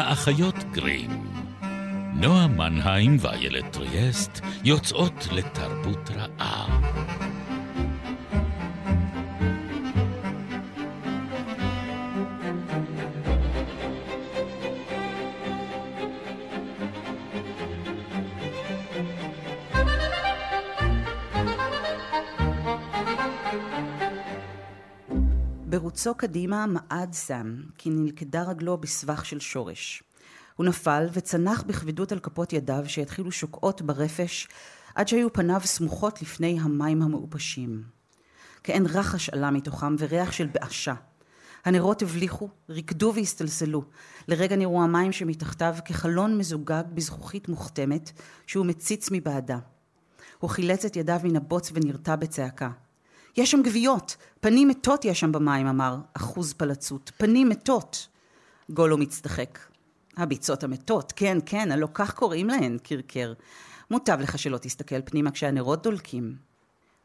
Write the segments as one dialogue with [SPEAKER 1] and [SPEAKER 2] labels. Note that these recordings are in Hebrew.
[SPEAKER 1] האחיות גרים. נועה מנהיים ואיילת טריאסט יוצאות לתרבות רעה.
[SPEAKER 2] ברוצו קדימה מעד סם, כי נלכדה רגלו בסבך של שורש. הוא נפל וצנח בכבדות על כפות ידיו שהתחילו שוקעות ברפש עד שהיו פניו סמוכות לפני המים המעופשים. כעין רחש עלה מתוכם וריח של בעשה. הנרות הבליחו, ריקדו והסתלסלו. לרגע נראו המים שמתחתיו כחלון מזוגג בזכוכית מוכתמת שהוא מציץ מבעדה. הוא חילץ את ידיו מן הבוץ ונרתע בצעקה. יש שם גוויות, פנים מתות יש שם במים, אמר אחוז פלצות. פנים מתות. גולו מצטחק. הביצות המתות, כן, כן, הלא כך קוראים להן, קרקר. מוטב לך שלא תסתכל פנימה כשהנרות דולקים.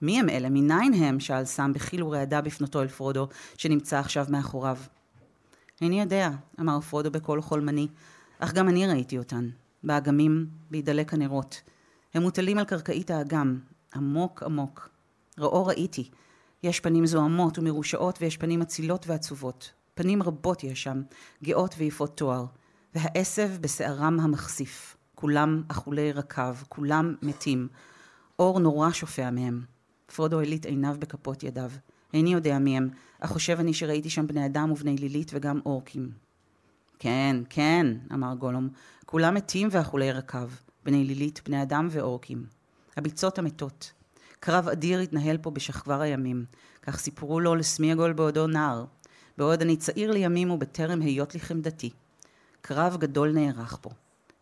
[SPEAKER 2] מי הם אלה? מניין הם? שאל סם בחיל ורעדה בפנותו אל פרודו, שנמצא עכשיו מאחוריו. איני יודע, אמר פרודו בקול חולמני, אך גם אני ראיתי אותן. באגמים, בהידלק הנרות. הם מוטלים על קרקעית האגם, עמוק עמוק. ראו ראיתי. יש פנים זוהמות ומרושעות ויש פנים אצילות ועצובות. פנים רבות יש שם, גאות ויפות תואר. והעשב בשערם המחשיף. כולם אכולי רקב, כולם מתים. אור נורא שופע מהם. פרודו הליט עיניו בכפות ידיו. איני יודע מי הם, אך חושב אני שראיתי שם בני אדם ובני לילית וגם אורקים. כן, כן, אמר גולום, כולם מתים ואכולי רקב, בני לילית, בני אדם ואורקים. הביצות המתות. קרב אדיר התנהל פה בשכבר הימים, כך סיפרו לו לסמיאגול בעודו נער, בעוד אני צעיר לימים ובטרם היות לי חמדתי. קרב גדול נערך פה.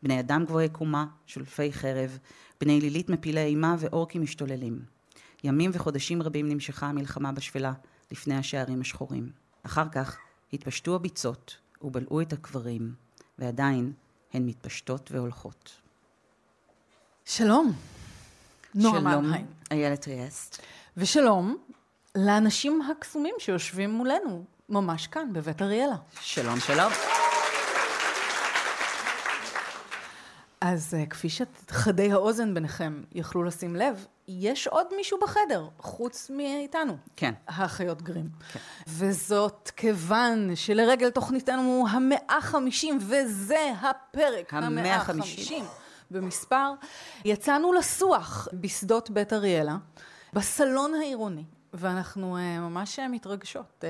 [SPEAKER 2] בני אדם גבוהי קומה, שולפי חרב, בני לילית מפילי אימה ואורקים משתוללים. ימים וחודשים רבים נמשכה המלחמה בשפלה לפני השערים השחורים. אחר כך התפשטו הביצות ובלעו את הקברים, ועדיין הן מתפשטות והולכות.
[SPEAKER 3] שלום. נועה
[SPEAKER 2] שלום,
[SPEAKER 3] מנהיים.
[SPEAKER 2] איילת טריאסט.
[SPEAKER 3] ושלום לאנשים הקסומים שיושבים מולנו, ממש כאן, בבית אריאלה.
[SPEAKER 2] שלום, שלום.
[SPEAKER 3] אז אה, כפי שחדי האוזן ביניכם יכלו לשים לב, יש עוד מישהו בחדר, חוץ מאיתנו.
[SPEAKER 2] כן.
[SPEAKER 3] האחיות גרים. כן. וזאת כיוון שלרגל תוכניתנו המאה חמישים, וזה הפרק
[SPEAKER 2] המאה חמישים.
[SPEAKER 3] במספר, יצאנו לסוח בשדות בית אריאלה, בסלון העירוני, ואנחנו אה, ממש מתרגשות אה,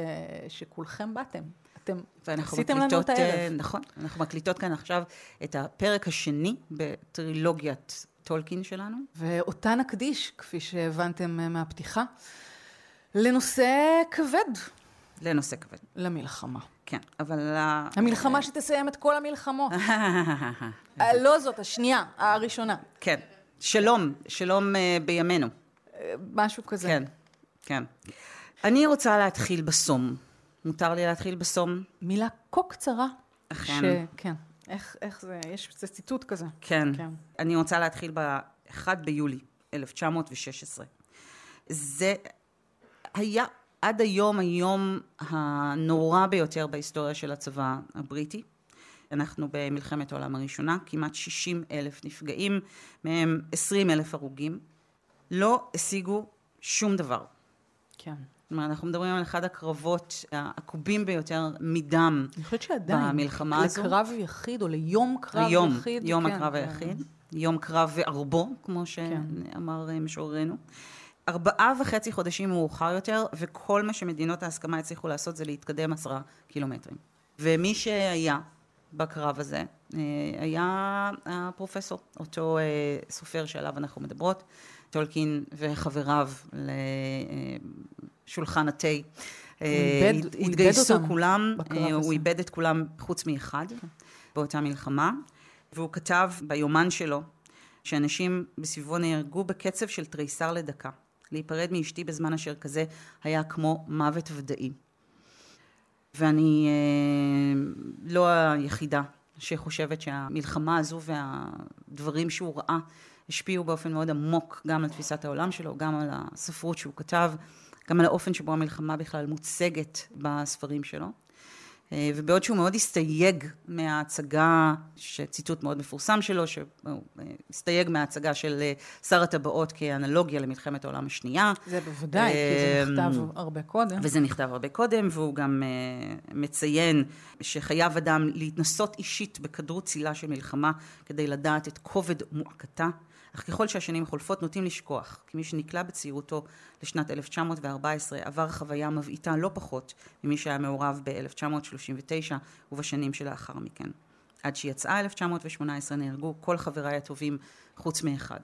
[SPEAKER 3] שכולכם באתם. אתם עשיתם לנו את
[SPEAKER 2] אה,
[SPEAKER 3] הערב.
[SPEAKER 2] נכון, אנחנו מקליטות כאן עכשיו את הפרק השני בטרילוגיית טולקין שלנו.
[SPEAKER 3] ואותה נקדיש, כפי שהבנתם אה, מהפתיחה, לנושא כבד,
[SPEAKER 2] לנושא כבד.
[SPEAKER 3] למלחמה.
[SPEAKER 2] כן, אבל...
[SPEAKER 3] המלחמה שתסיים את כל המלחמות. אה, לא זאת, השנייה, הראשונה.
[SPEAKER 2] כן. שלום, שלום אה, בימינו.
[SPEAKER 3] אה, משהו כזה.
[SPEAKER 2] כן, כן. אני רוצה להתחיל בסום. מותר לי להתחיל בסום?
[SPEAKER 3] מילה כה קצרה.
[SPEAKER 2] אכן.
[SPEAKER 3] ש... כן. איך, איך זה, יש זה ציטוט כזה.
[SPEAKER 2] כן.
[SPEAKER 3] כן.
[SPEAKER 2] אני רוצה להתחיל ב-1 ביולי 1916. זה היה עד היום היום הנורא ביותר בהיסטוריה של הצבא הבריטי. אנחנו במלחמת העולם הראשונה, כמעט 60 אלף נפגעים, מהם 20 אלף הרוגים. לא השיגו שום דבר.
[SPEAKER 3] כן.
[SPEAKER 2] אומרת, אנחנו מדברים על אחד הקרבות העקובים ביותר מדם
[SPEAKER 3] אני חושבת שעדיין,
[SPEAKER 2] במלחמה הזו.
[SPEAKER 3] לקרב יחיד או ליום קרב
[SPEAKER 2] היום,
[SPEAKER 3] יחיד.
[SPEAKER 2] יום
[SPEAKER 3] כן,
[SPEAKER 2] הקרב
[SPEAKER 3] כן.
[SPEAKER 2] היחיד, יום קרב וערבו, כמו שאמר אה, משוררנו. ארבעה וחצי חודשים מאוחר יותר, וכל מה שמדינות ההסכמה הצליחו לעשות זה להתקדם עשרה קילומטרים. ומי שהיה בקרב הזה אה, היה הפרופסור, אותו אה, סופר שעליו אנחנו מדברות, טולקין וחבריו לשולחן התה. אה,
[SPEAKER 3] איבד-
[SPEAKER 2] הת-
[SPEAKER 3] הוא איבד
[SPEAKER 2] התגייסו כולם. הוא איבד את כולם חוץ מאחד באותה מלחמה, והוא כתב ביומן שלו שאנשים בסביבו נהרגו בקצב של תריסר לדקה. להיפרד מאשתי בזמן אשר כזה היה כמו מוות ודאי. ואני אה, לא היחידה שחושבת שהמלחמה הזו והדברים שהוא ראה השפיעו באופן מאוד עמוק גם על תפיסת העולם שלו, גם על הספרות שהוא כתב, גם על האופן שבו המלחמה בכלל מוצגת בספרים שלו. אה, ובעוד שהוא מאוד הסתייג מההצגה, שציטוט מאוד מפורסם שלו, שהוא הסתייג מההצגה של אה, שר הטבעות כאנלוגיה למלחמת העולם השנייה.
[SPEAKER 3] זה בוודאי, כי זה נכתב הרבה קודם.
[SPEAKER 2] וזה נכתב הרבה קודם, והוא גם מציין שחייב אדם להתנסות אישית בכדור צילה של מלחמה כדי לדעת את כובד מועקתה. אך ככל שהשנים חולפות נוטים לשכוח, כי מי שנקלע בצעירותו לשנת 1914 עבר חוויה מבעיטה לא פחות ממי שהיה מעורב ב-1939 ובשנים שלאחר מכן. עד שיצאה 1918 נהרגו כל חבריי הטובים חוץ מאחד.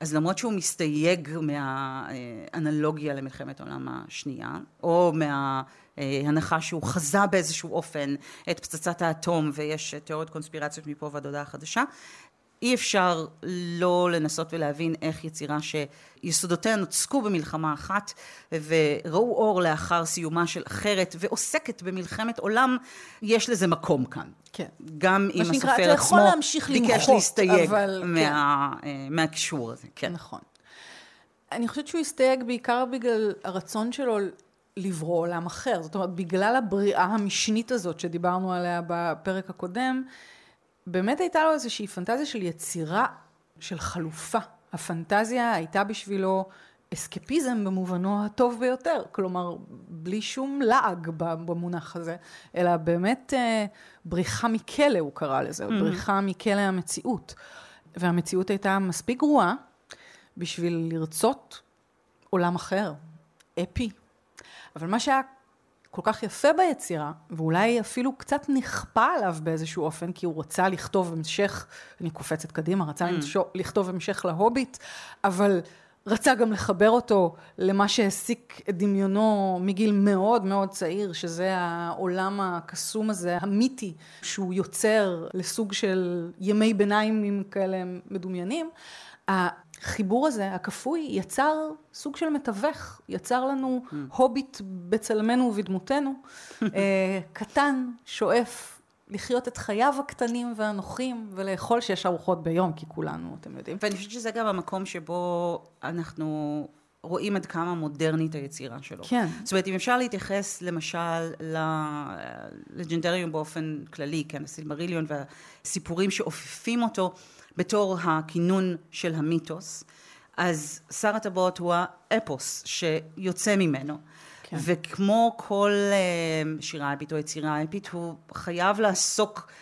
[SPEAKER 2] אז למרות שהוא מסתייג מהאנלוגיה למלחמת העולם השנייה, או מההנחה שהוא חזה באיזשהו אופן את פצצת האטום ויש תיאוריות קונספירציות מפה ועד הודעה חדשה, אי אפשר לא לנסות ולהבין איך יצירה שיסודותיה נוצקו במלחמה אחת וראו אור לאחר סיומה של אחרת ועוסקת במלחמת עולם, יש לזה מקום כאן.
[SPEAKER 3] כן.
[SPEAKER 2] גם אם הסופר עצמו ביקש להסתייג אבל... מה, כן. אה, מהקישור הזה. כן.
[SPEAKER 3] נכון. אני חושבת שהוא הסתייג בעיקר בגלל הרצון שלו לברוא עולם אחר. זאת אומרת, בגלל הבריאה המשנית הזאת שדיברנו עליה בפרק הקודם, באמת הייתה לו איזושהי פנטזיה של יצירה של חלופה. הפנטזיה הייתה בשבילו אסקפיזם במובנו הטוב ביותר, כלומר בלי שום לעג במונח הזה, אלא באמת אה, בריחה מכלא הוא קרא לזה, mm-hmm. בריחה מכלא המציאות. והמציאות הייתה מספיק גרועה בשביל לרצות עולם אחר, אפי. אבל מה שהיה כל כך יפה ביצירה, ואולי אפילו קצת נכפה עליו באיזשהו אופן, כי הוא רצה לכתוב המשך, אני קופצת קדימה, רצה mm. לכתוב המשך להוביט, אבל רצה גם לחבר אותו למה שהעסיק את דמיונו מגיל מאוד מאוד צעיר, שזה העולם הקסום הזה, המיתי, שהוא יוצר לסוג של ימי ביניים כאלה מדומיינים. החיבור הזה, הכפוי, יצר סוג של מתווך, יצר לנו mm. הוביט בצלמנו ובדמותנו, אה, קטן, שואף לחיות את חייו הקטנים והנוחים ולאכול שש ארוחות ביום, כי כולנו, אתם יודעים.
[SPEAKER 2] ואני חושבת שזה גם המקום שבו אנחנו רואים עד כמה מודרנית היצירה שלו.
[SPEAKER 3] כן.
[SPEAKER 2] זאת אומרת, אם אפשר להתייחס למשל לג'נדריום באופן כללי, כן, הסילמריליון והסיפורים שאופפים אותו, בתור הכינון של המיתוס, אז שר הטבעות הוא האפוס שיוצא ממנו. כן. וכמו כל אה, שירה אפית או יצירה אפית, הוא חייב לעסוק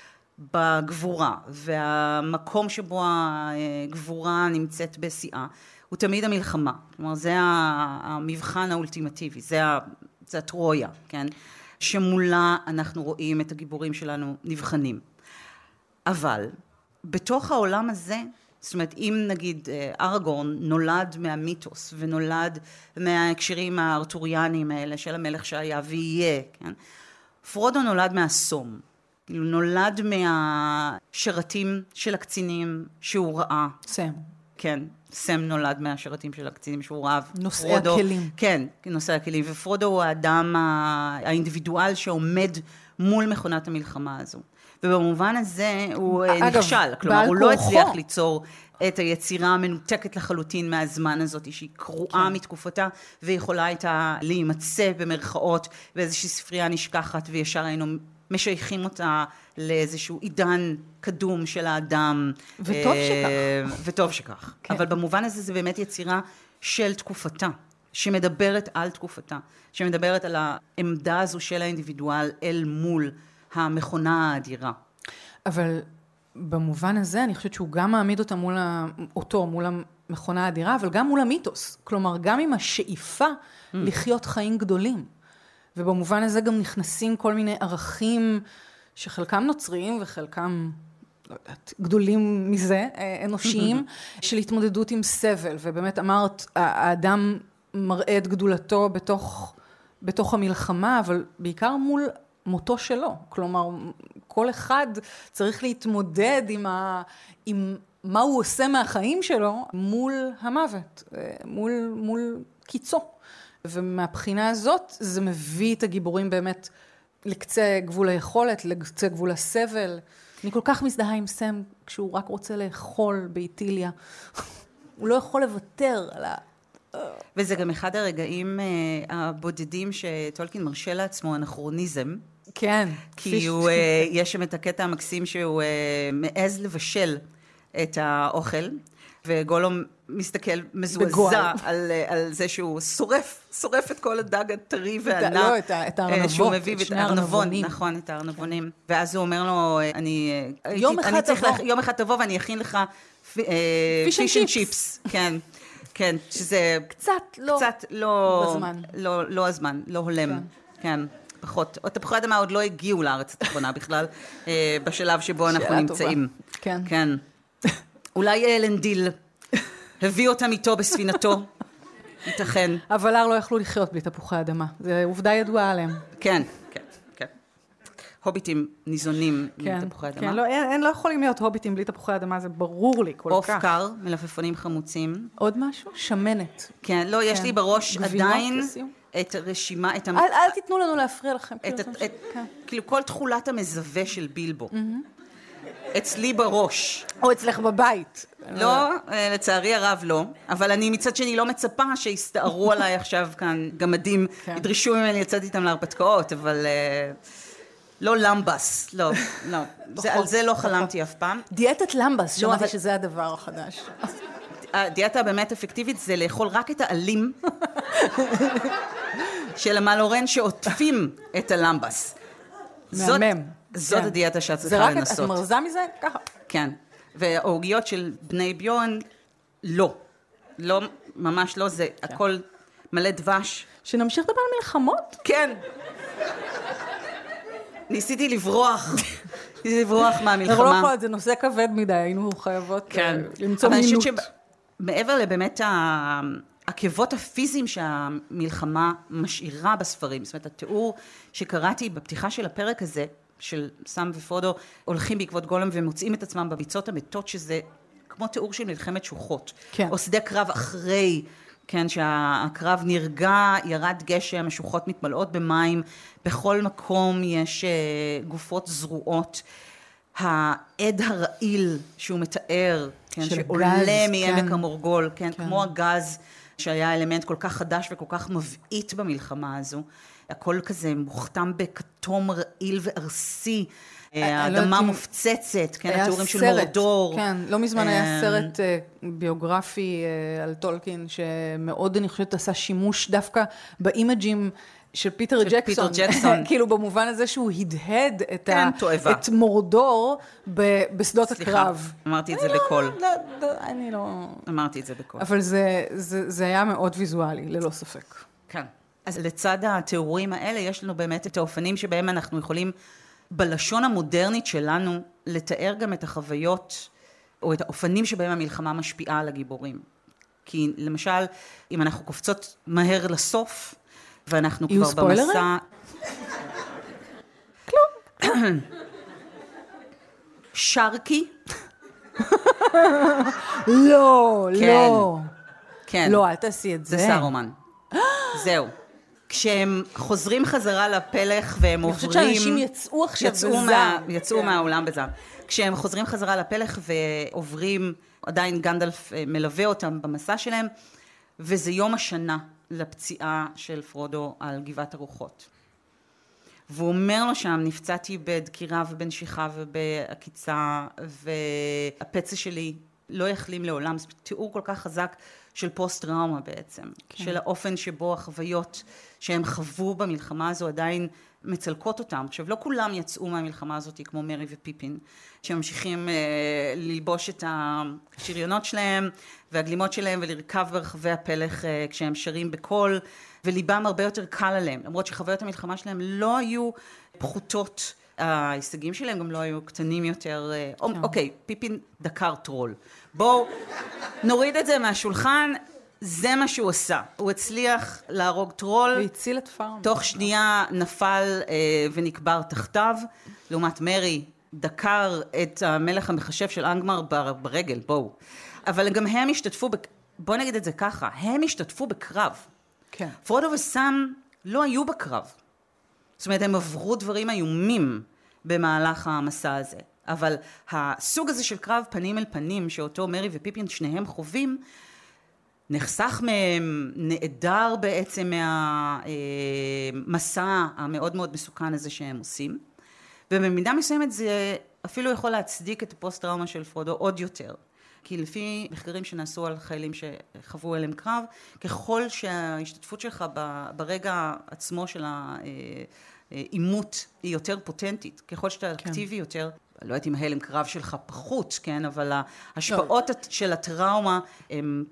[SPEAKER 2] בגבורה, והמקום שבו הגבורה נמצאת בשיאה, הוא תמיד המלחמה. כלומר, זה המבחן האולטימטיבי, זה, ה, זה הטרויה, כן? שמולה אנחנו רואים את הגיבורים שלנו נבחנים. אבל בתוך העולם הזה, זאת אומרת, אם נגיד אה, ארגורן נולד מהמיתוס ונולד מההקשרים הארתוריאניים האלה של המלך שהיה ויהיה, כן? פרודו נולד מהסום, כאילו נולד מהשרתים של הקצינים שהוא ראה.
[SPEAKER 3] סם.
[SPEAKER 2] כן, סם נולד מהשרתים של הקצינים שהוא ראה.
[SPEAKER 3] נושאי פרודו, הכלים.
[SPEAKER 2] כן, נושאי הכלים, ופרודו הוא האדם האינדיבידואל שעומד מול מכונת המלחמה הזו. ובמובן הזה הוא אה, אגב, נכשל, כלומר הוא לא הצליח ליצור את היצירה המנותקת לחלוטין מהזמן הזאת, שהיא קרועה כן. מתקופתה, ויכולה הייתה להימצא במרכאות באיזושהי ספרייה נשכחת, וישר היינו משייכים אותה לאיזשהו עידן קדום של האדם.
[SPEAKER 3] וטוב אה, שכך.
[SPEAKER 2] וטוב שכך. כן. אבל במובן הזה זה באמת יצירה של תקופתה. שמדברת על תקופתה, שמדברת על העמדה הזו של האינדיבידואל אל מול המכונה האדירה.
[SPEAKER 3] אבל במובן הזה אני חושבת שהוא גם מעמיד אותה מול ה... אותו מול המכונה האדירה, אבל גם מול המיתוס. כלומר, גם עם השאיפה mm. לחיות חיים גדולים. ובמובן הזה גם נכנסים כל מיני ערכים שחלקם נוצריים וחלקם, לא יודעת, גדולים מזה, אה, אנושיים, של התמודדות עם סבל. ובאמת אמרת, האדם מראה את גדולתו בתוך, בתוך המלחמה, אבל בעיקר מול מותו שלו. כלומר, כל אחד צריך להתמודד עם, ה, עם מה הוא עושה מהחיים שלו מול המוות, אה, מול, מול קיצו. ומהבחינה הזאת זה מביא את הגיבורים באמת לקצה גבול היכולת, לקצה גבול הסבל. אני כל כך מזדהה עם סם כשהוא רק רוצה לאכול באיטיליה. הוא לא יכול לוותר על ה...
[SPEAKER 2] וזה גם אחד הרגעים uh, הבודדים שטולקין מרשה לעצמו אנכרוניזם.
[SPEAKER 3] כן.
[SPEAKER 2] כי הוא, אה, יש שם את הקטע המקסים שהוא אה, מעז לבשל את האוכל, וגולום מסתכל. מזועזע על, אה, על זה שהוא שורף, שורף את כל הדג הטרי והנע.
[SPEAKER 3] לא, את את הארנבות,
[SPEAKER 2] שהוא מביא,
[SPEAKER 3] את שני הארנבונים.
[SPEAKER 2] נכון, את הארנבונים. ואז הוא אומר לו, אני...
[SPEAKER 3] יום אחד
[SPEAKER 2] אני
[SPEAKER 3] תבוא.
[SPEAKER 2] יום אחד תבוא ואני אכין לך
[SPEAKER 3] Fish and. chips.
[SPEAKER 2] כן, כן, שזה...
[SPEAKER 3] קצת לא.
[SPEAKER 2] קצת לא...
[SPEAKER 3] בזמן.
[SPEAKER 2] לא, לא הזמן, לא הולם. כן. פחות. תפוחי אדמה עוד לא הגיעו לארץ התחתונה בכלל, אה, בשלב שבו אנחנו נמצאים.
[SPEAKER 3] טובה. כן.
[SPEAKER 2] כן. אולי אלנדיל הביא אותם איתו בספינתו, ייתכן.
[SPEAKER 3] אבל הם לא יכלו לחיות בלי תפוחי אדמה. זו עובדה ידועה עליהם.
[SPEAKER 2] כן, כן, כן. הוביטים ניזונים
[SPEAKER 3] כן,
[SPEAKER 2] מתפוחי
[SPEAKER 3] כן,
[SPEAKER 2] אדמה.
[SPEAKER 3] לא, אין, אין, לא יכולים להיות הוביטים בלי תפוחי אדמה, זה ברור לי כל
[SPEAKER 2] עוף
[SPEAKER 3] כך.
[SPEAKER 2] קר, מלפפונים חמוצים.
[SPEAKER 3] עוד משהו? שמנת.
[SPEAKER 2] כן, לא, יש
[SPEAKER 3] כן.
[SPEAKER 2] לי בראש
[SPEAKER 3] גבינות
[SPEAKER 2] עדיין
[SPEAKER 3] לסיום?
[SPEAKER 2] את רשימה, את, המ-
[SPEAKER 3] אל, אל תיתנו לנו להפריע לכם.
[SPEAKER 2] את,
[SPEAKER 3] כאילו,
[SPEAKER 2] את. את,
[SPEAKER 3] כן.
[SPEAKER 2] כאילו כל תכולת המזווה של בילבו. אצלי בראש.
[SPEAKER 3] או אצלך בבית.
[SPEAKER 2] לא, אה, לצערי הרב לא, אבל אני מצד שני לא מצפה שיסתערו עליי עכשיו כאן גמדים,
[SPEAKER 3] כן.
[SPEAKER 2] ידרשו ממני לצאת איתם להרפתקאות, אבל אה, לא למבס, לא, לא, זה, על זה לא חלמתי אף פעם.
[SPEAKER 3] דיאטת למבס, שמעתי
[SPEAKER 2] אבל-
[SPEAKER 3] שזה הדבר החדש.
[SPEAKER 2] הדיאטה הבאמת אפקטיבית זה לאכול רק את העלים של המלורן שעוטפים את הלמבס. זאת-
[SPEAKER 3] מהמם.
[SPEAKER 2] זאת
[SPEAKER 3] כן.
[SPEAKER 2] הדיאטה שאת
[SPEAKER 3] זה
[SPEAKER 2] צריכה
[SPEAKER 3] רק, את
[SPEAKER 2] לנסות.
[SPEAKER 3] מרזה מזה? ככה.
[SPEAKER 2] כן. והעוגיות של בני ביורן, לא. לא, ממש לא, זה
[SPEAKER 3] כן.
[SPEAKER 2] הכל מלא דבש.
[SPEAKER 3] שנמשיך לדבר על מלחמות?
[SPEAKER 2] כן. ניסיתי לברוח, ניסיתי לברוח
[SPEAKER 3] אנחנו לא
[SPEAKER 2] מהמלחמה.
[SPEAKER 3] יכולות, זה נושא כבד מדי, היינו חייבות
[SPEAKER 2] כן.
[SPEAKER 3] אה, למצוא
[SPEAKER 2] אבל אני
[SPEAKER 3] מינות.
[SPEAKER 2] חושבת שמעבר לבאמת ה- העקבות הפיזיים שהמלחמה משאירה בספרים, זאת אומרת, התיאור שקראתי בפתיחה של הפרק הזה, של סם ופרודו, הולכים בעקבות גולם ומוצאים את עצמם בביצות המתות, שזה כמו תיאור של מלחמת שוחות.
[SPEAKER 3] כן.
[SPEAKER 2] או שדה קרב אחרי, כן, שהקרב נרגע, ירד גשם, השוחות מתמלאות במים, בכל מקום יש אה, גופות זרועות. העד הרעיל שהוא מתאר, כן, שעולה מעמק
[SPEAKER 3] כן.
[SPEAKER 2] המורגול, כן,
[SPEAKER 3] כן.
[SPEAKER 2] כמו הגז שהיה אלמנט כל כך חדש וכל כך מבעית במלחמה הזו. הכל כזה מוכתם בכתום רעיל וארסי, אה,
[SPEAKER 3] לא יודעת
[SPEAKER 2] האדמה
[SPEAKER 3] אם-
[SPEAKER 2] מופצצת, כן, התיאורים של מורדור.
[SPEAKER 3] כן, לא מזמן היה
[SPEAKER 2] אה,
[SPEAKER 3] סרט אה, ביוגרפי אה, על טולקין, שמאוד, אני חושבת, עשה שימוש דווקא ב images של פיטר
[SPEAKER 2] של
[SPEAKER 3] ג'קסון.
[SPEAKER 2] פיטר ג'קסון.
[SPEAKER 3] כאילו, במובן הזה שהוא הדהד את,
[SPEAKER 2] כן,
[SPEAKER 3] ה. את מורדור ב, בשדות
[SPEAKER 2] סליחה,
[SPEAKER 3] הקרב.
[SPEAKER 2] אמרתי את זה
[SPEAKER 3] אני לא-
[SPEAKER 2] בקול.
[SPEAKER 3] לא, לא, אני לא...
[SPEAKER 2] אמרתי את זה בקול.
[SPEAKER 3] אבל זה, זה, זה היה מאוד ויזואלי, ללא ספק.
[SPEAKER 2] כן. אז לצד התיאורים האלה, יש לנו באמת את האופנים שבהם אנחנו יכולים, בלשון המודרנית שלנו, לתאר גם את החוויות, או את האופנים שבהם המלחמה משפיעה על הגיבורים. כי למשל, אם אנחנו קופצות מהר לסוף, ואנחנו כבר
[SPEAKER 3] ספוילרים?
[SPEAKER 2] במסע... כלום. שרקי,
[SPEAKER 3] לא,
[SPEAKER 2] כן.
[SPEAKER 3] לא.
[SPEAKER 2] כן.
[SPEAKER 3] לא, אל תעשי את זה.
[SPEAKER 2] זה סרומן. זהו. כשהם חוזרים חזרה לפלך והם
[SPEAKER 3] אני
[SPEAKER 2] עוברים...
[SPEAKER 3] חושבת שאנשים יצאו עכשיו
[SPEAKER 2] יצאו,
[SPEAKER 3] בזעם.
[SPEAKER 2] מה, יצאו
[SPEAKER 3] כן.
[SPEAKER 2] מהאולם בזעם. כשהם חוזרים חזרה לפלך ועוברים, עדיין גנדלף אה, מלווה אותם במסע שלהם, וזה יום השנה לפציעה של פרודו על גבעת הרוחות. והוא אומר לו שם, נפצעתי בדקירה ובנשיכה ובעקיצה, והפצע שלי לא יחלים לעולם. זה תיאור כל כך חזק של פוסט-טראומה בעצם. כן. של האופן שבו החוויות שהם חוו במלחמה הזו עדיין מצלקות אותם. עכשיו, לא כולם יצאו מהמלחמה הזאת כמו מרי ופיפין, שממשיכים אה, ללבוש את השריונות שלהם והגלימות שלהם ולרכב ברחבי הפלך אה, כשהם שרים בקול, וליבם הרבה יותר קל עליהם, למרות שחוויות המלחמה שלהם לא היו פחותות. ההישגים שלהם גם לא היו קטנים יותר. אה,
[SPEAKER 3] כן.
[SPEAKER 2] אוקיי, פיפין דקר טרול. בואו נוריד את זה מהשולחן, זה מה שהוא עשה. הוא הצליח להרוג טרול.
[SPEAKER 3] והציל את פארם.
[SPEAKER 2] תוך שנייה נפל אה, ונקבר תחתיו, לעומת מרי דקר את המלך המחשב של אנגמר בר- ברגל, בואו. אבל גם הם השתתפו, בק... בואו נגיד את זה ככה, הם השתתפו בקרב.
[SPEAKER 3] כן.
[SPEAKER 2] פרודו וסם לא היו בקרב. זאת אומרת, הם עברו דברים איומים במהלך המסע הזה. אבל הסוג הזה של קרב פנים אל פנים, שאותו מרי ופיפין שניהם חווים, נחסך מהם, נעדר בעצם מהמסע המאוד מאוד מסוכן הזה שהם עושים. ובמידה מסוימת זה אפילו יכול להצדיק את הפוסט טראומה של פרודו עוד יותר. כי לפי מחקרים שנעשו על חיילים שחוו אליהם קרב, ככל שההשתתפות שלך ברגע עצמו של העימות היא יותר פוטנטית, ככל שאתה כן. אקטיבי יותר, לא יודעת אם ההלם קרב שלך פחות, כן, אבל ההשפעות לא. של הטראומה הן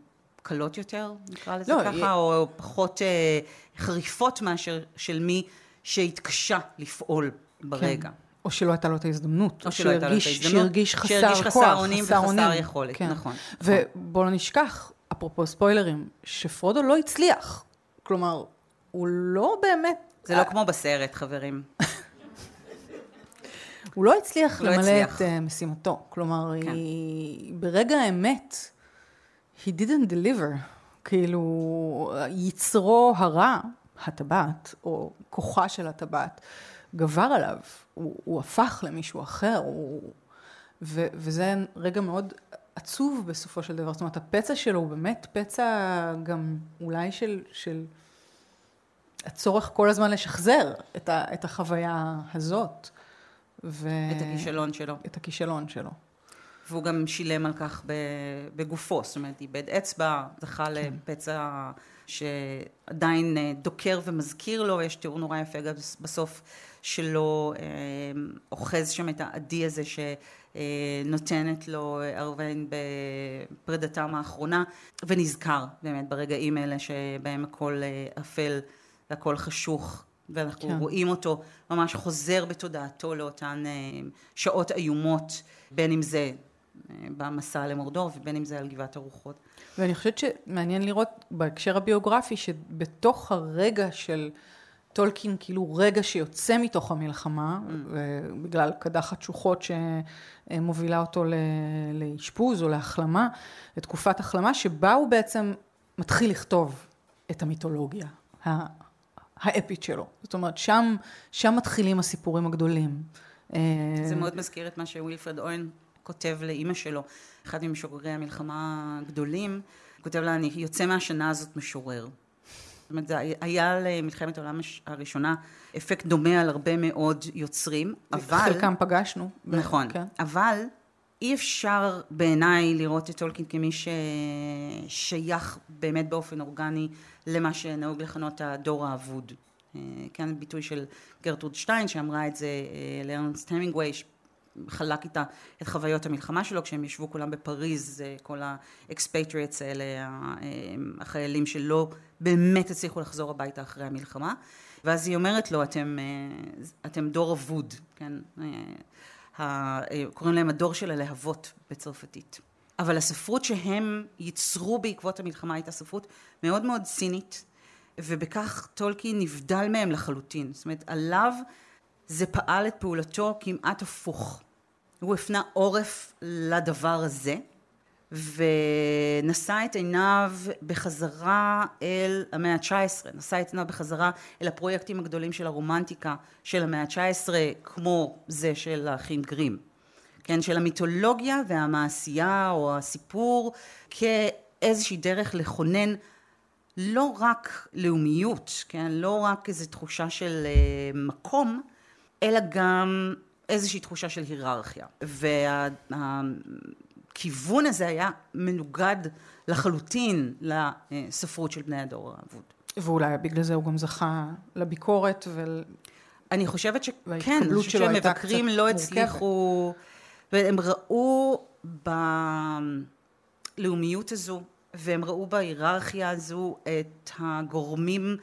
[SPEAKER 2] קלות יותר, נקרא לזה לא, ככה, י... או פחות אה, חריפות מאשר של מי שהתקשה לפעול ברגע. כן.
[SPEAKER 3] או שלא הייתה לו את ההזדמנות.
[SPEAKER 2] או שלא הייתה לו את ההזדמנות.
[SPEAKER 3] שהרגיש חסר
[SPEAKER 2] שהרגיש
[SPEAKER 3] כוח,
[SPEAKER 2] חסר אונים וחסר יכולת, כן. נכון.
[SPEAKER 3] ובואו לא נשכח, אפרופו ספוילרים, שפרודו לא הצליח. כלומר, הוא לא באמת...
[SPEAKER 2] זה לא כמו בסרט, חברים.
[SPEAKER 3] הוא לא הצליח לא למלא הצליח. את uh, משימתו. כלומר, כן. היא... ברגע האמת, he didn't deliver. כאילו, יצרו הרע, הטבעת, או כוחה של הטבעת, גבר עליו. הוא, הוא הפך למישהו אחר, הוא... ו, וזה רגע מאוד עצוב בסופו של דבר. זאת אומרת, הפצע שלו הוא באמת פצע גם אולי של... של הצורך כל הזמן לשחזר את, ה, את החוויה הזאת.
[SPEAKER 2] ו... את הכישלון שלו.
[SPEAKER 3] את הכישלון שלו.
[SPEAKER 2] והוא גם שילם על כך בגופו, זאת אומרת, איבד אצבע, זכה כן. לפצע שעדיין אה, דוקר ומזכיר לו, יש תיאור נורא יפה גם בסוף שלו, אה, אוחז שם את העדי הזה שנותנת לו ארווין בפרידתם האחרונה, ונזכר באמת ברגעים האלה שבהם הכל אה, אפל והכל חשוך ואנחנו כן. רואים אותו ממש חוזר בתודעתו לאותן שעות איומות, בין אם זה במסע למורדור ובין אם זה על גבעת הרוחות.
[SPEAKER 3] ואני חושבת שמעניין לראות בהקשר הביוגרפי שבתוך הרגע של טולקין, כאילו רגע שיוצא מתוך המלחמה, mm. בגלל קדחת שוחות שמובילה אותו לאשפוז או להחלמה, לתקופת החלמה, שבה הוא בעצם מתחיל לכתוב את המיתולוגיה. האפית שלו. זאת אומרת, שם, שם מתחילים הסיפורים הגדולים.
[SPEAKER 2] זה מאוד מזכיר את מה שווילפרד אוין כותב לאימא שלו, אחד ממשוררי המלחמה הגדולים, כותב לה, אני יוצא מהשנה הזאת משורר. זאת אומרת, זה היה למלחמת העולם הראשונה אפקט דומה על הרבה מאוד יוצרים, אבל...
[SPEAKER 3] חלקם פגשנו.
[SPEAKER 2] נכון, כן. אבל אי אפשר בעיניי לראות את טולקין כמי ששייך באמת באופן אורגני למה שנהוג לכנות הדור האבוד. אה, כן, ביטוי של גרטרוד שטיין שאמרה את זה אה, לארנסט המינגווי, חלק איתה את חוויות המלחמה שלו כשהם ישבו כולם בפריז, אה, כל ה expatriates האלה, החיילים שלא באמת הצליחו לחזור הביתה אחרי המלחמה, ואז היא אומרת לו, אתם, אתם דור אבוד, כן, קוראים להם הדור של הלהבות בצרפתית. אבל הספרות שהם ייצרו בעקבות המלחמה הייתה ספרות מאוד מאוד צינית, ובכך טולקין נבדל מהם לחלוטין. זאת אומרת, עליו זה פעל את פעולתו כמעט הפוך. הוא הפנה עורף לדבר הזה, ונשא את עיניו בחזרה אל המאה ה-19, נשא את עיניו בחזרה אל הפרויקטים הגדולים של הרומנטיקה של המאה ה-19, כמו זה של האחים גרים. כן, של המיתולוגיה והמעשייה או הסיפור כאיזושהי דרך לכונן לא רק לאומיות, כן, לא רק איזו תחושה של uh, מקום, אלא גם איזושהי תחושה של היררכיה. והכיוון הזה היה מנוגד לחלוטין לספרות של בני הדור האבוד.
[SPEAKER 3] ואולי בגלל זה הוא גם זכה לביקורת ול...
[SPEAKER 2] אני חושבת שכן, אני חושבת שהמבקרים לא הצליחו... והם ראו בלאומיות הזו והם ראו בהיררכיה הזו את הגורמים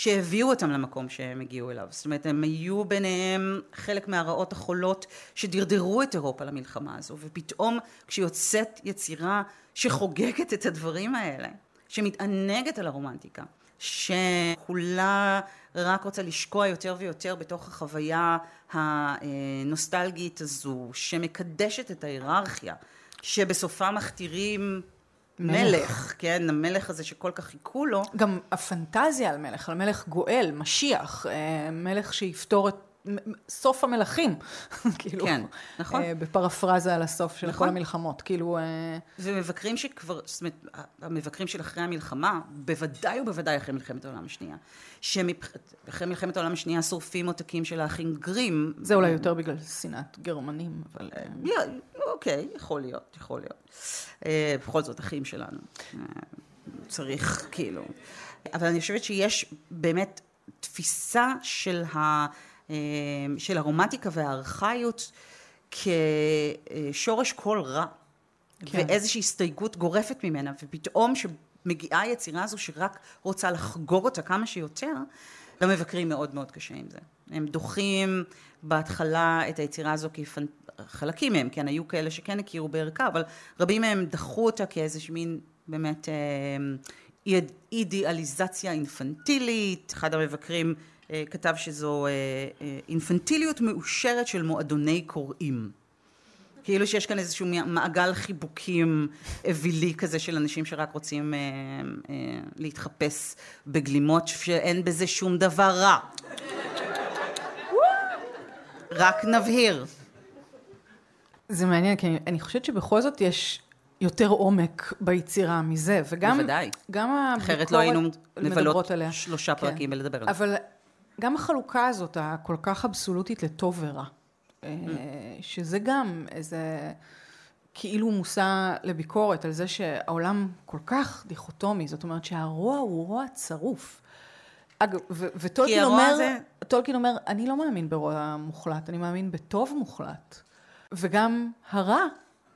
[SPEAKER 2] שהביאו אותם למקום שהם הגיעו אליו. זאת אומרת, הם היו ביניהם חלק מהרעות החולות שדרדרו את אירופה למלחמה הזו, ופתאום כשיוצאת יצירה שחוגגת את הדברים האלה, שמתענגת על הרומנטיקה, שכולה רק רוצה לשקוע יותר ויותר בתוך החוויה הנוסטלגית הזו, שמקדשת את ההיררכיה, שבסופה מכתירים מלך. כן, המלך הזה שכל כך חיכו לו.
[SPEAKER 3] גם הפנטזיה על מלך, על מלך גואל, משיח, אה, מלך שיפתור את סוף המלכים, כאילו,
[SPEAKER 2] כן, נכון.
[SPEAKER 3] אה, בפרפרזה על הסוף של
[SPEAKER 2] נכון.
[SPEAKER 3] כל המלחמות, כאילו, אה,
[SPEAKER 2] ומבקרים שכבר, זאת אומרת, המבקרים של אחרי המלחמה, בוודאי ובוודאי אחרי מלחמת העולם השנייה, שאחרי מלחמת העולם השנייה שורפים עותקים של האחים גרים.
[SPEAKER 3] זה אולי יותר בגלל שנאת גרמנים, אבל... אה,
[SPEAKER 2] יא, אוקיי, יכול להיות, יכול להיות. בכל זאת, אחים שלנו. צריך, כאילו. אבל אני חושבת שיש באמת תפיסה של, ה, של הרומנטיקה והארכאיות כשורש כל רע.
[SPEAKER 3] כן.
[SPEAKER 2] ואיזושהי הסתייגות גורפת ממנה, ופתאום שמגיעה היצירה הזו שרק רוצה לחגוג אותה כמה שיותר, למבקרים מאוד מאוד קשה עם זה. הם דוחים בהתחלה את היצירה הזו כפנ... חלקים מהם, כן, היו כאלה שכן הכירו בערכה, אבל רבים מהם דחו אותה כאיזושהי מין באמת איד- אידיאליזציה אינפנטילית. אחד המבקרים כתב שזו אה, אה, אינפנטיליות מאושרת של מועדוני קוראים. כאילו שיש כאן איזשהו מעגל חיבוקים אווילי כזה של אנשים שרק רוצים אה, אה, להתחפש בגלימות שאין בזה שום דבר רע. רק נבהיר.
[SPEAKER 3] זה מעניין, כי אני, אני חושבת שבכל זאת יש יותר עומק ביצירה מזה, וגם...
[SPEAKER 2] בוודאי.
[SPEAKER 3] גם הביקורת
[SPEAKER 2] אחרת לא היינו מבלות
[SPEAKER 3] עליה.
[SPEAKER 2] שלושה
[SPEAKER 3] כן.
[SPEAKER 2] פרקים ולדבר על זה.
[SPEAKER 3] אבל גם החלוקה הזאת, הכל כך אבסולוטית לטוב ורע, אה, שזה גם איזה כאילו מושא לביקורת על זה שהעולם כל כך דיכוטומי, זאת אומרת שהרוע הוא רוע צרוף. אגב, וטולקין אומר,
[SPEAKER 2] הזה-
[SPEAKER 3] טולקין אומר, אני לא מאמין ברוע מוחלט, אני מאמין בטוב מוחלט. וגם הרע,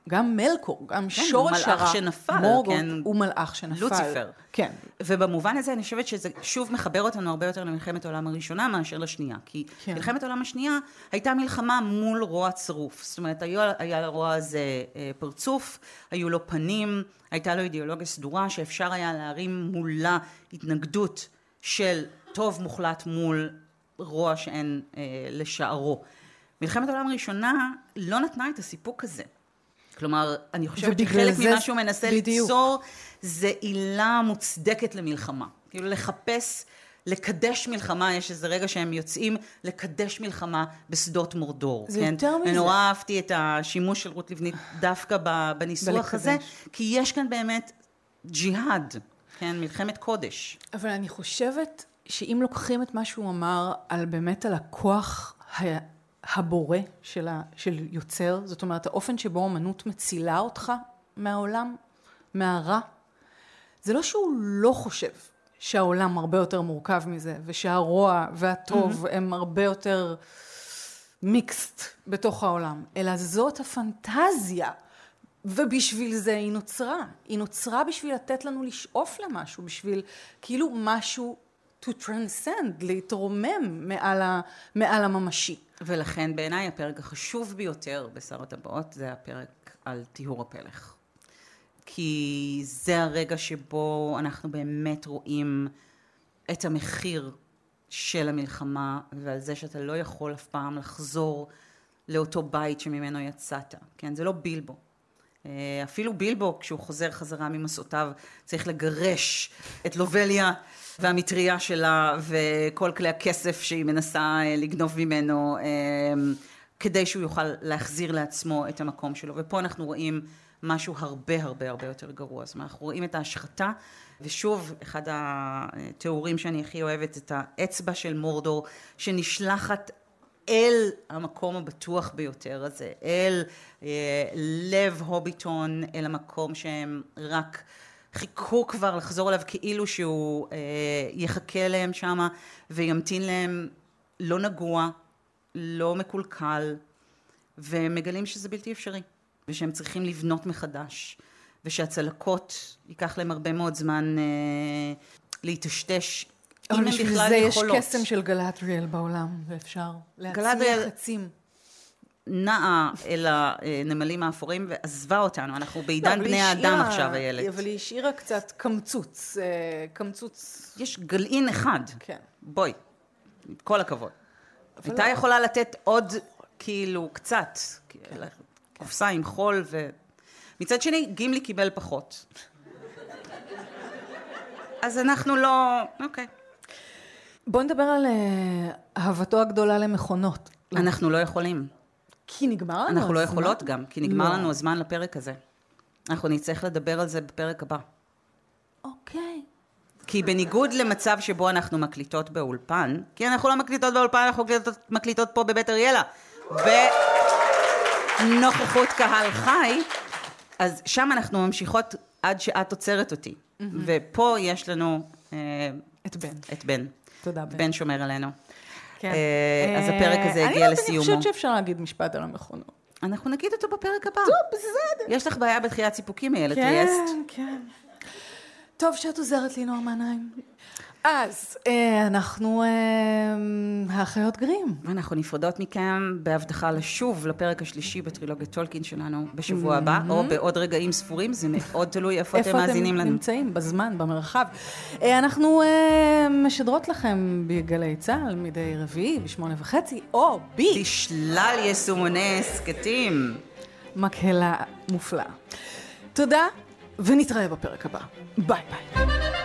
[SPEAKER 3] גם מלקור, גם
[SPEAKER 2] הוא
[SPEAKER 3] שורש
[SPEAKER 2] מלאך
[SPEAKER 3] הרע,
[SPEAKER 2] שנפל,
[SPEAKER 3] מורגוט
[SPEAKER 2] כן.
[SPEAKER 3] הוא מלאך שנפל.
[SPEAKER 2] לוציפר.
[SPEAKER 3] כן.
[SPEAKER 2] ובמובן הזה אני חושבת שזה שוב מחבר אותנו הרבה יותר למלחמת העולם הראשונה מאשר לשנייה. כי
[SPEAKER 3] כן.
[SPEAKER 2] כן. מלחמת העולם השנייה הייתה מלחמה מול רוע צרוף. זאת אומרת, היה, היה לרוע הזה אה, פרצוף, היו לו פנים, הייתה לו אידיאולוגיה סדורה שאפשר היה להרים מולה התנגדות של טוב מוחלט מול רוע שאין אה, לשערו. מלחמת העולם הראשונה לא נתנה את הסיפוק הזה. כלומר, אני חושבת שחלק
[SPEAKER 3] זה-
[SPEAKER 2] ממה שהוא מנסה
[SPEAKER 3] בדיוק.
[SPEAKER 2] ליצור זה עילה מוצדקת למלחמה. כאילו לחפש, לקדש מלחמה, יש איזה רגע שהם יוצאים לקדש מלחמה בשדות מורדור.
[SPEAKER 3] זה
[SPEAKER 2] כן?
[SPEAKER 3] יותר מזה.
[SPEAKER 2] ונורא אהבתי את השימוש של רות לבנית דווקא בניסוח
[SPEAKER 3] בלקדש.
[SPEAKER 2] הזה, כי יש כאן באמת ג'יהאד, כן? מלחמת קודש.
[SPEAKER 3] אבל אני חושבת שאם לוקחים את מה שהוא אמר על באמת על הכוח ה- הבורא של, ה, של יוצר, זאת אומרת האופן שבו אמנות מצילה אותך מהעולם, מהרע, זה לא שהוא לא חושב שהעולם הרבה יותר מורכב מזה, ושהרוע והטוב mm-hmm. הם הרבה יותר מיקסט בתוך העולם, אלא זאת הפנטזיה. ובשביל זה היא נוצרה. היא נוצרה בשביל לתת לנו לשאוף למשהו, בשביל כאילו משהו to transcend, להתרומם מעל, ה, מעל הממשי.
[SPEAKER 2] ולכן בעיניי הפרק החשוב ביותר בשר הטבעות זה הפרק על טיהור הפלך. כי זה הרגע שבו אנחנו באמת רואים את המחיר של המלחמה ועל זה שאתה לא יכול אף פעם לחזור לאותו בית שממנו יצאת. כן, זה לא בילבו. אה, אפילו בילבו, כשהוא חוזר חזרה ממסעותיו, צריך לגרש את לובליה והמטריה שלה וכל כלי הכסף שהיא מנסה אה, לגנוב ממנו, אה, כדי שהוא יוכל להחזיר לעצמו את המקום שלו. ופה אנחנו רואים משהו הרבה הרבה הרבה יותר גרוע. זאת אומרת, אנחנו רואים את ההשחתה, ושוב, אחד התיאורים שאני הכי אוהבת, את האצבע של מורדור, שנשלחת אל המקום הבטוח ביותר הזה, אל אה, לב הוביטון, אל המקום שהם רק חיכו כבר לחזור אליו כאילו שהוא אה, יחכה להם שמה וימתין להם לא נגוע, לא מקולקל, והם מגלים שזה בלתי אפשרי, ושהם צריכים לבנות מחדש, ושהצלקות ייקח להם הרבה מאוד זמן אה, להיטשטש,
[SPEAKER 3] אבל בשביל זה יש. קסם של גלטריאל בעולם, ואפשר להצמיח עצים.
[SPEAKER 2] נעה אל הנמלים האפורים ועזבה אותנו, אנחנו
[SPEAKER 3] לא,
[SPEAKER 2] בעידן
[SPEAKER 3] אבל
[SPEAKER 2] בני האדם עכשיו, איילת.
[SPEAKER 3] אבל היא השאירה קצת קמצוץ, אה, קמצוץ,
[SPEAKER 2] יש גלעין אחד,
[SPEAKER 3] כן.
[SPEAKER 2] בואי, כל הכבוד. הייתה
[SPEAKER 3] לא-
[SPEAKER 2] יכולה לתת עוד, כאילו, קצת, קופסה עם חול ו... מצד שני, גימלי קיבל פחות. אז אנחנו לא... אוקיי.
[SPEAKER 3] בואי נדבר על אה, אהבתו הגדולה למכונות.
[SPEAKER 2] אנחנו לא יכולים.
[SPEAKER 3] כי נגמר לנו
[SPEAKER 2] אנחנו לא
[SPEAKER 3] הזמן.
[SPEAKER 2] יכולות גם, כי נגמר
[SPEAKER 3] לא.
[SPEAKER 2] לנו הזמן לפרק הזה. אנחנו נצטרך לדבר על זה בפרק הבא.
[SPEAKER 3] אוקיי.
[SPEAKER 2] כי בניגוד למצב שבו אנחנו מקליטות באולפן, כי אנחנו לא מקליטות באולפן, אנחנו מקליטות, מקליטות פה בבית אריאלה, בנוכחות קהל חי, אז שם אנחנו ממשיכות עד שאת עוצרת אותי. ופה יש לנו אה,
[SPEAKER 3] את בן.
[SPEAKER 2] את בן.
[SPEAKER 3] תודה, בן.
[SPEAKER 2] בן שומר עלינו.
[SPEAKER 3] כן.
[SPEAKER 2] אה, אז הפרק הזה
[SPEAKER 3] אה,
[SPEAKER 2] הגיע
[SPEAKER 3] אני
[SPEAKER 2] לסיומו.
[SPEAKER 3] חושבת שאפשר להגיד משפט על המכונות.
[SPEAKER 2] אנחנו נגיד אותו בפרק הבא.
[SPEAKER 3] טוב, בסדר.
[SPEAKER 2] יש לך בעיה בתחיית סיפוקים, איילת טריאסט?
[SPEAKER 3] כן, כן. טוב שאת עוזרת לי, נועם עיניים. אז אה, אנחנו אה, האחיות גרים.
[SPEAKER 2] אנחנו נפרדות מכם בהבטחה לשוב לפרק השלישי בטרילוגיית טולקין שלנו בשבוע הבא, או בעוד רגעים ספורים, זה מאוד תלוי איפה אתם מאזינים לנו.
[SPEAKER 3] נמצאים? בזמן, במרחב. אה, אנחנו משדרות לכם בגלי צה"ל מדי רביעי בשמונה וחצי, או בי
[SPEAKER 2] בשלל יישומוני הסכתים.
[SPEAKER 3] מקהלה מופלאה. תודה, ונתראה בפרק הבא. ביי ביי.